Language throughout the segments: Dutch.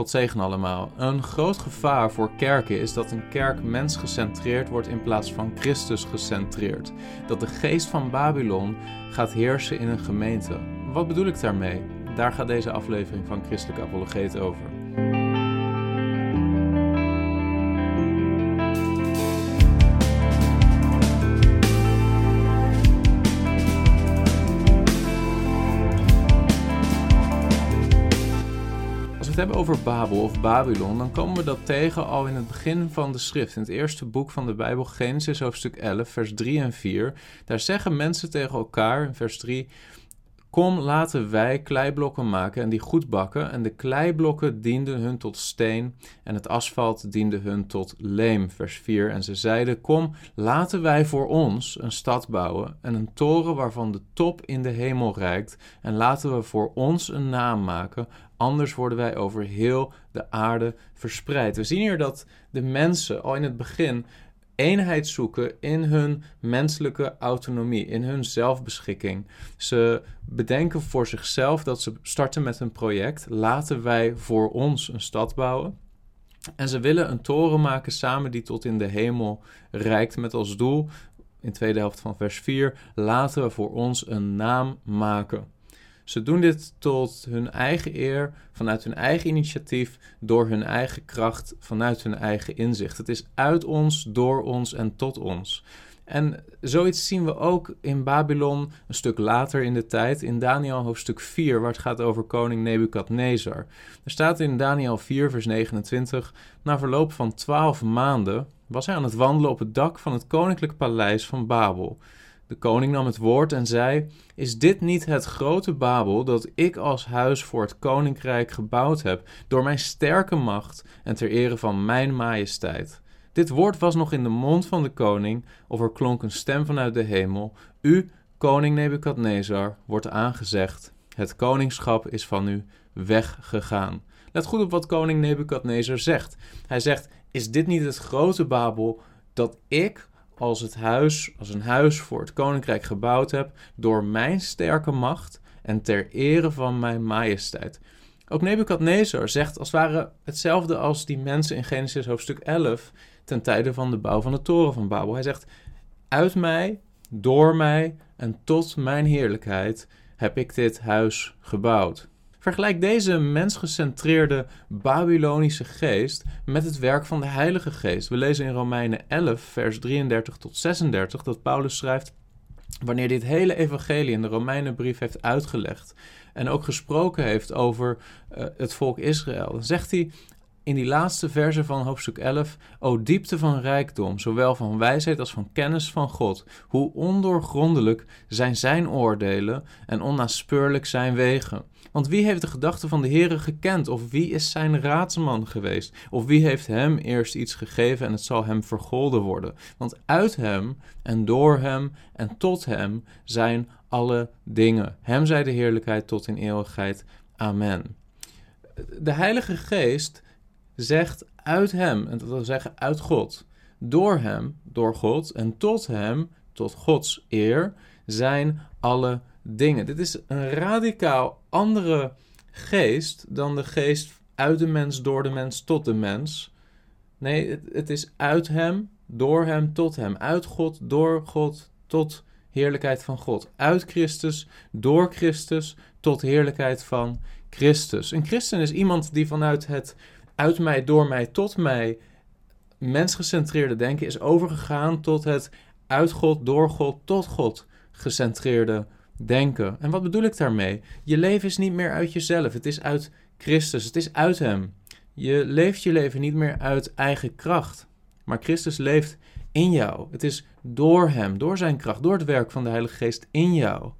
God zegen allemaal. Een groot gevaar voor kerken is dat een kerk mensgecentreerd wordt in plaats van Christus gecentreerd. Dat de geest van Babylon gaat heersen in een gemeente. Wat bedoel ik daarmee? Daar gaat deze aflevering van Christelijke Apologeet over. Hebben over Babel of Babylon, dan komen we dat tegen al in het begin van de schrift. In het eerste boek van de Bijbel, Genesis hoofdstuk 11, vers 3 en 4. Daar zeggen mensen tegen elkaar, in vers 3... Kom, laten wij kleiblokken maken en die goed bakken. En de kleiblokken dienden hun tot steen en het asfalt diende hun tot leem. Vers 4. En ze zeiden: Kom, laten wij voor ons een stad bouwen en een toren waarvan de top in de hemel reikt. En laten we voor ons een naam maken, anders worden wij over heel de aarde verspreid. We zien hier dat de mensen al in het begin eenheid zoeken in hun menselijke autonomie, in hun zelfbeschikking. Ze bedenken voor zichzelf dat ze starten met een project. Laten wij voor ons een stad bouwen. En ze willen een toren maken samen die tot in de hemel reikt met als doel, in de tweede helft van vers 4, laten we voor ons een naam maken. Ze doen dit tot hun eigen eer, vanuit hun eigen initiatief, door hun eigen kracht, vanuit hun eigen inzicht. Het is uit ons, door ons en tot ons. En zoiets zien we ook in Babylon een stuk later in de tijd, in Daniel hoofdstuk 4, waar het gaat over koning Nebukadnezar. Er staat in Daniel 4, vers 29, na verloop van twaalf maanden was hij aan het wandelen op het dak van het koninklijk paleis van Babel. De koning nam het woord en zei: Is dit niet het grote Babel dat ik als huis voor het koninkrijk gebouwd heb, door mijn sterke macht en ter ere van mijn majesteit? Dit woord was nog in de mond van de koning, of er klonk een stem vanuit de hemel: U, koning Nebukadnezar, wordt aangezegd: Het koningschap is van u weggegaan. Let goed op wat koning Nebukadnezar zegt. Hij zegt: Is dit niet het grote Babel dat ik als het huis, als een huis voor het koninkrijk gebouwd heb, door mijn sterke macht en ter ere van mijn majesteit. Ook Nebukadnezar zegt als het ware hetzelfde als die mensen in Genesis hoofdstuk 11 ten tijde van de bouw van de toren van Babel. Hij zegt: Uit mij, door mij en tot mijn heerlijkheid heb ik dit huis gebouwd. Vergelijk deze mensgecentreerde Babylonische geest met het werk van de Heilige Geest. We lezen in Romeinen 11, vers 33 tot 36 dat Paulus schrijft: Wanneer dit hele evangelie in de Romeinenbrief heeft uitgelegd en ook gesproken heeft over uh, het volk Israël, dan zegt hij: in die laatste verse van hoofdstuk 11, o diepte van rijkdom, zowel van wijsheid als van kennis van God, hoe ondoorgrondelijk zijn zijn oordelen en onnaspeurlijk zijn wegen. Want wie heeft de gedachten van de Heere gekend, of wie is zijn raadsman geweest, of wie heeft hem eerst iets gegeven en het zal hem vergolden worden? Want uit hem en door hem en tot hem zijn alle dingen. Hem zij de heerlijkheid tot in eeuwigheid. Amen. De Heilige Geest zegt uit hem, en dat wil zeggen uit God, door hem, door God en tot hem, tot Gods eer, zijn alle dingen. Dit is een radicaal andere geest dan de geest uit de mens, door de mens, tot de mens. Nee, het, het is uit hem, door hem, tot hem. Uit God, door God, tot heerlijkheid van God. Uit Christus, door Christus, tot heerlijkheid van Christus. Een christen is iemand die vanuit het uit mij, door mij, tot mij mensgecentreerde denken is overgegaan tot het uit God, door God, tot God gecentreerde denken. En wat bedoel ik daarmee? Je leven is niet meer uit jezelf, het is uit Christus, het is uit Hem. Je leeft je leven niet meer uit eigen kracht, maar Christus leeft in jou. Het is door Hem, door Zijn kracht, door het werk van de Heilige Geest in jou.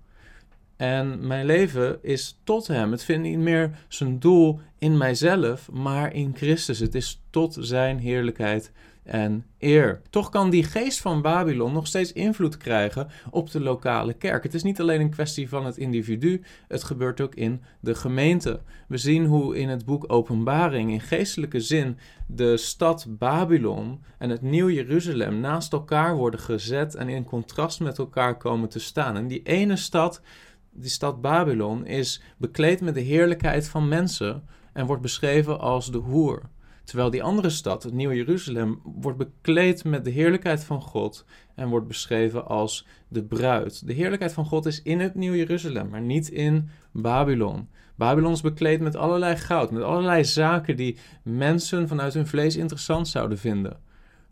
En mijn leven is tot Hem. Het vindt niet meer zijn doel in mijzelf, maar in Christus. Het is tot Zijn heerlijkheid en eer. Toch kan die geest van Babylon nog steeds invloed krijgen op de lokale kerk. Het is niet alleen een kwestie van het individu, het gebeurt ook in de gemeente. We zien hoe in het boek Openbaring in geestelijke zin de stad Babylon en het Nieuw Jeruzalem naast elkaar worden gezet en in contrast met elkaar komen te staan. En die ene stad die stad Babylon is bekleed met de heerlijkheid van mensen en wordt beschreven als de hoer. Terwijl die andere stad, het Nieuwe Jeruzalem, wordt bekleed met de heerlijkheid van God en wordt beschreven als de bruid. De heerlijkheid van God is in het Nieuwe Jeruzalem, maar niet in Babylon. Babylon is bekleed met allerlei goud, met allerlei zaken die mensen vanuit hun vlees interessant zouden vinden.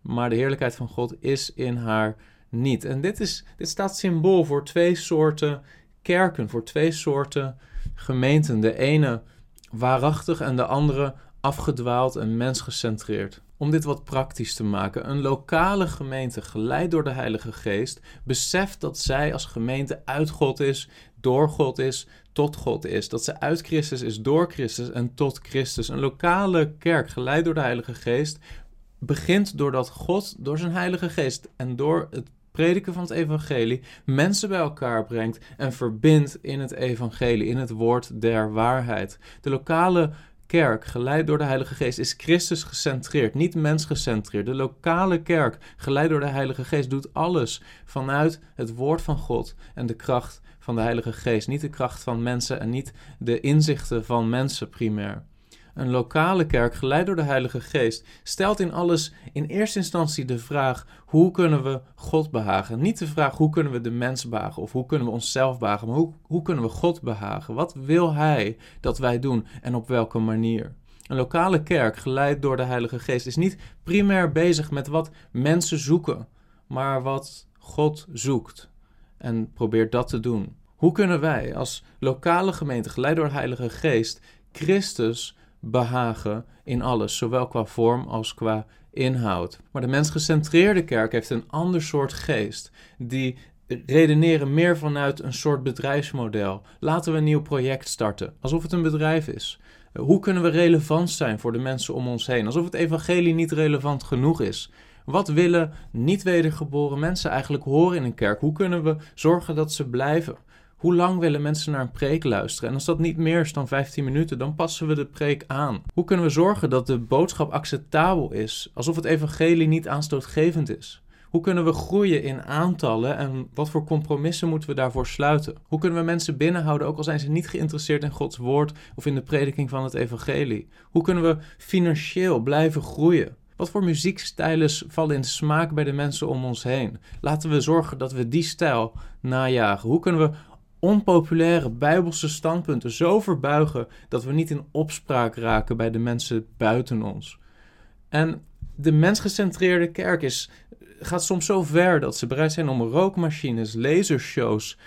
Maar de heerlijkheid van God is in haar niet. En dit, is, dit staat symbool voor twee soorten kerken, voor twee soorten gemeenten. De ene waarachtig en de andere afgedwaald en mensgecentreerd. Om dit wat praktisch te maken, een lokale gemeente, geleid door de Heilige Geest, beseft dat zij als gemeente uit God is, door God is, tot God is. Dat ze uit Christus is, door Christus en tot Christus. Een lokale kerk, geleid door de Heilige Geest, begint doordat God door zijn Heilige Geest en door het prediken van het evangelie mensen bij elkaar brengt en verbindt in het evangelie, in het woord der waarheid. De lokale kerk, geleid door de Heilige Geest, is Christus gecentreerd, niet mens gecentreerd. De lokale kerk, geleid door de Heilige Geest, doet alles vanuit het woord van God en de kracht van de Heilige Geest. Niet de kracht van mensen en niet de inzichten van mensen primair. Een lokale kerk, geleid door de Heilige Geest, stelt in alles in eerste instantie de vraag: hoe kunnen we God behagen? Niet de vraag hoe kunnen we de mens behagen of hoe kunnen we onszelf behagen, maar hoe, hoe kunnen we God behagen? Wat wil Hij dat wij doen en op welke manier? Een lokale kerk, geleid door de Heilige Geest, is niet primair bezig met wat mensen zoeken, maar wat God zoekt en probeert dat te doen. Hoe kunnen wij als lokale gemeente, geleid door de Heilige Geest, Christus behagen in alles, zowel qua vorm als qua inhoud. Maar de mensgecentreerde kerk heeft een ander soort geest, die redeneren meer vanuit een soort bedrijfsmodel. Laten we een nieuw project starten, alsof het een bedrijf is. Hoe kunnen we relevant zijn voor de mensen om ons heen, alsof het evangelie niet relevant genoeg is? Wat willen niet wedergeboren mensen eigenlijk horen in een kerk? Hoe kunnen we zorgen dat ze blijven? Hoe lang willen mensen naar een preek luisteren? En als dat niet meer is dan 15 minuten, dan passen we de preek aan. Hoe kunnen we zorgen dat de boodschap acceptabel is, alsof het evangelie niet aanstootgevend is? Hoe kunnen we groeien in aantallen en wat voor compromissen moeten we daarvoor sluiten? Hoe kunnen we mensen binnenhouden, ook al zijn ze niet geïnteresseerd in Gods woord of in de prediking van het evangelie? Hoe kunnen we financieel blijven groeien? Wat voor muziekstijlen vallen in smaak bij de mensen om ons heen? Laten we zorgen dat we die stijl najagen. Hoe kunnen we onpopulaire bijbelse standpunten zo verbuigen dat we niet in opspraak raken bij de mensen buiten ons. En de mensgecentreerde kerk is, gaat soms zo ver dat ze bereid zijn om rookmachines, lasershows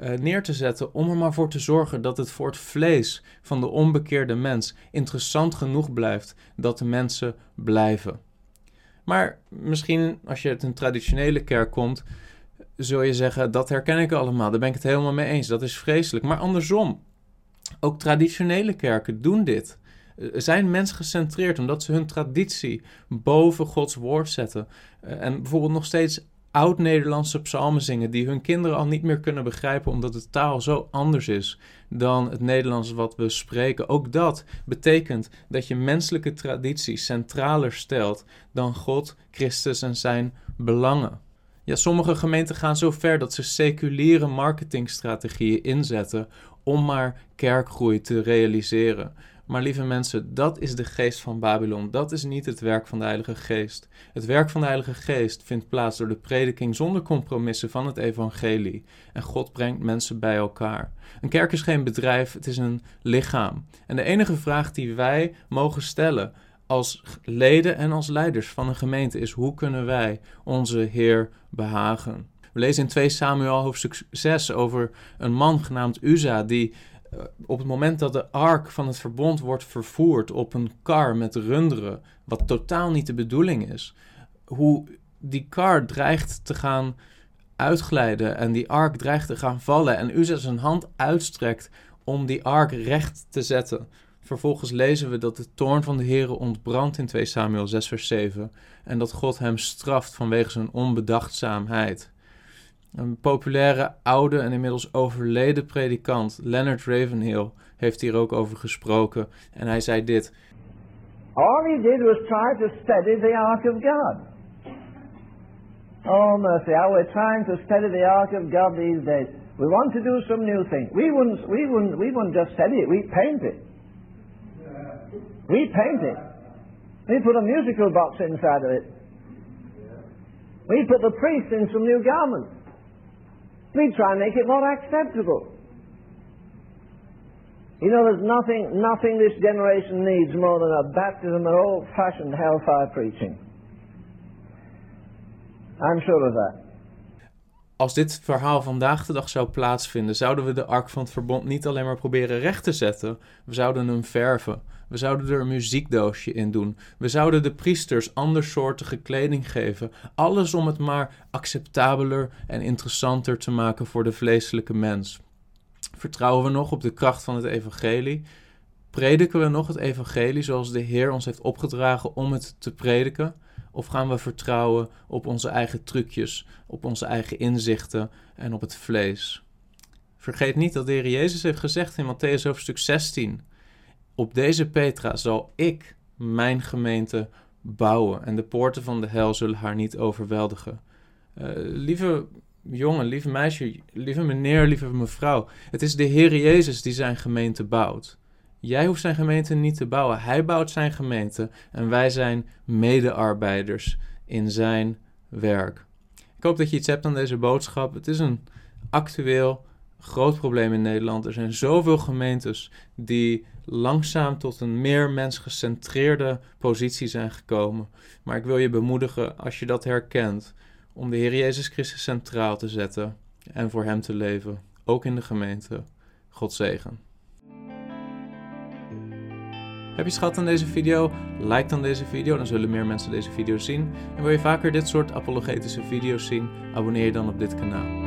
uh, neer te zetten om er maar voor te zorgen dat het voor het vlees van de onbekeerde mens interessant genoeg blijft dat de mensen blijven. Maar misschien als je uit een traditionele kerk komt, zul je zeggen, dat herken ik allemaal. Daar ben ik het helemaal mee eens. Dat is vreselijk. Maar andersom, ook traditionele kerken doen dit. Eh, zijn mensgecentreerd omdat ze hun traditie boven Gods woord zetten. Eh, en bijvoorbeeld nog steeds oud-Nederlandse psalmen zingen die hun kinderen al niet meer kunnen begrijpen omdat de taal zo anders is dan het Nederlands wat we spreken. Ook dat betekent dat je menselijke traditie centraler stelt dan God, Christus en zijn belangen. Ja, sommige gemeenten gaan zo ver dat ze seculiere marketingstrategieën inzetten om maar kerkgroei te realiseren. Maar lieve mensen, dat is de geest van Babylon. Dat is niet het werk van de Heilige Geest. Het werk van de Heilige Geest vindt plaats door de prediking zonder compromissen van het evangelie. En God brengt mensen bij elkaar. Een kerk is geen bedrijf, het is een lichaam. En de enige vraag die wij mogen stellen als leden en als leiders van een gemeente is hoe kunnen wij onze Heer behagen. We lezen in 2 Samuel hoofdstuk 6 over een man genaamd Uza die eh, op het moment dat de ark van het verbond wordt vervoerd op een kar met runderen, wat totaal niet de bedoeling is, hoe die kar dreigt te gaan uitglijden en die ark dreigt te gaan vallen en Uza zijn hand uitstrekt om die ark recht te zetten. Vervolgens lezen we dat de toorn van de Heere ontbrandt in 2 Samuel 6 vers 7 en dat God hem straft vanwege zijn onbedachtzaamheid. Een populaire, oude en inmiddels overleden predikant, Leonard Ravenhill, heeft hier ook over gesproken en hij zei dit. All he did was try to study the ark of God. Oh mercy, how we're trying to study the ark of God these days. We want to do some new thing. We wouldn't, we wouldn't, we wouldn't just study it, we paint it. We paint it. We put a musical box inside of it. We put the priest in some new garments. We try and make it more acceptable. You know, there's nothing, nothing this generation needs more than a baptism of old-fashioned hellfire preaching. I'm sure of that. Als dit verhaal vandaag de dag zou plaatsvinden, zouden we de ark van het verbond niet alleen maar proberen recht te zetten, we zouden hem verven. We zouden er een muziekdoosje in doen. We zouden de priesters andersoortige kleding geven. Alles om het maar acceptabeler en interessanter te maken voor de vleeselijke mens. Vertrouwen we nog op de kracht van het evangelie? Prediken we nog het evangelie zoals de Heer ons heeft opgedragen om het te prediken? Of gaan we vertrouwen op onze eigen trucjes, op onze eigen inzichten en op het vlees? Vergeet niet dat de Heer Jezus heeft gezegd in Matthäus hoofdstuk 16: Op deze Petra zal ik mijn gemeente bouwen en de poorten van de hel zullen haar niet overweldigen. Uh, lieve jongen, lieve meisje, lieve meneer, lieve mevrouw, het is de Heer Jezus die zijn gemeente bouwt. Jij hoeft zijn gemeente niet te bouwen. Hij bouwt zijn gemeente en wij zijn medearbeiders in zijn werk. Ik hoop dat je iets hebt aan deze boodschap. Het is een actueel groot probleem in Nederland. Er zijn zoveel gemeentes die langzaam tot een meer mensgecentreerde positie zijn gekomen. Maar ik wil je bemoedigen, als je dat herkent, om de Heer Jezus Christus centraal te zetten en voor Hem te leven, ook in de gemeente. God zegen. Heb je schat aan deze video? Like dan deze video, dan zullen meer mensen deze video zien. En wil je vaker dit soort apologetische video's zien? Abonneer je dan op dit kanaal.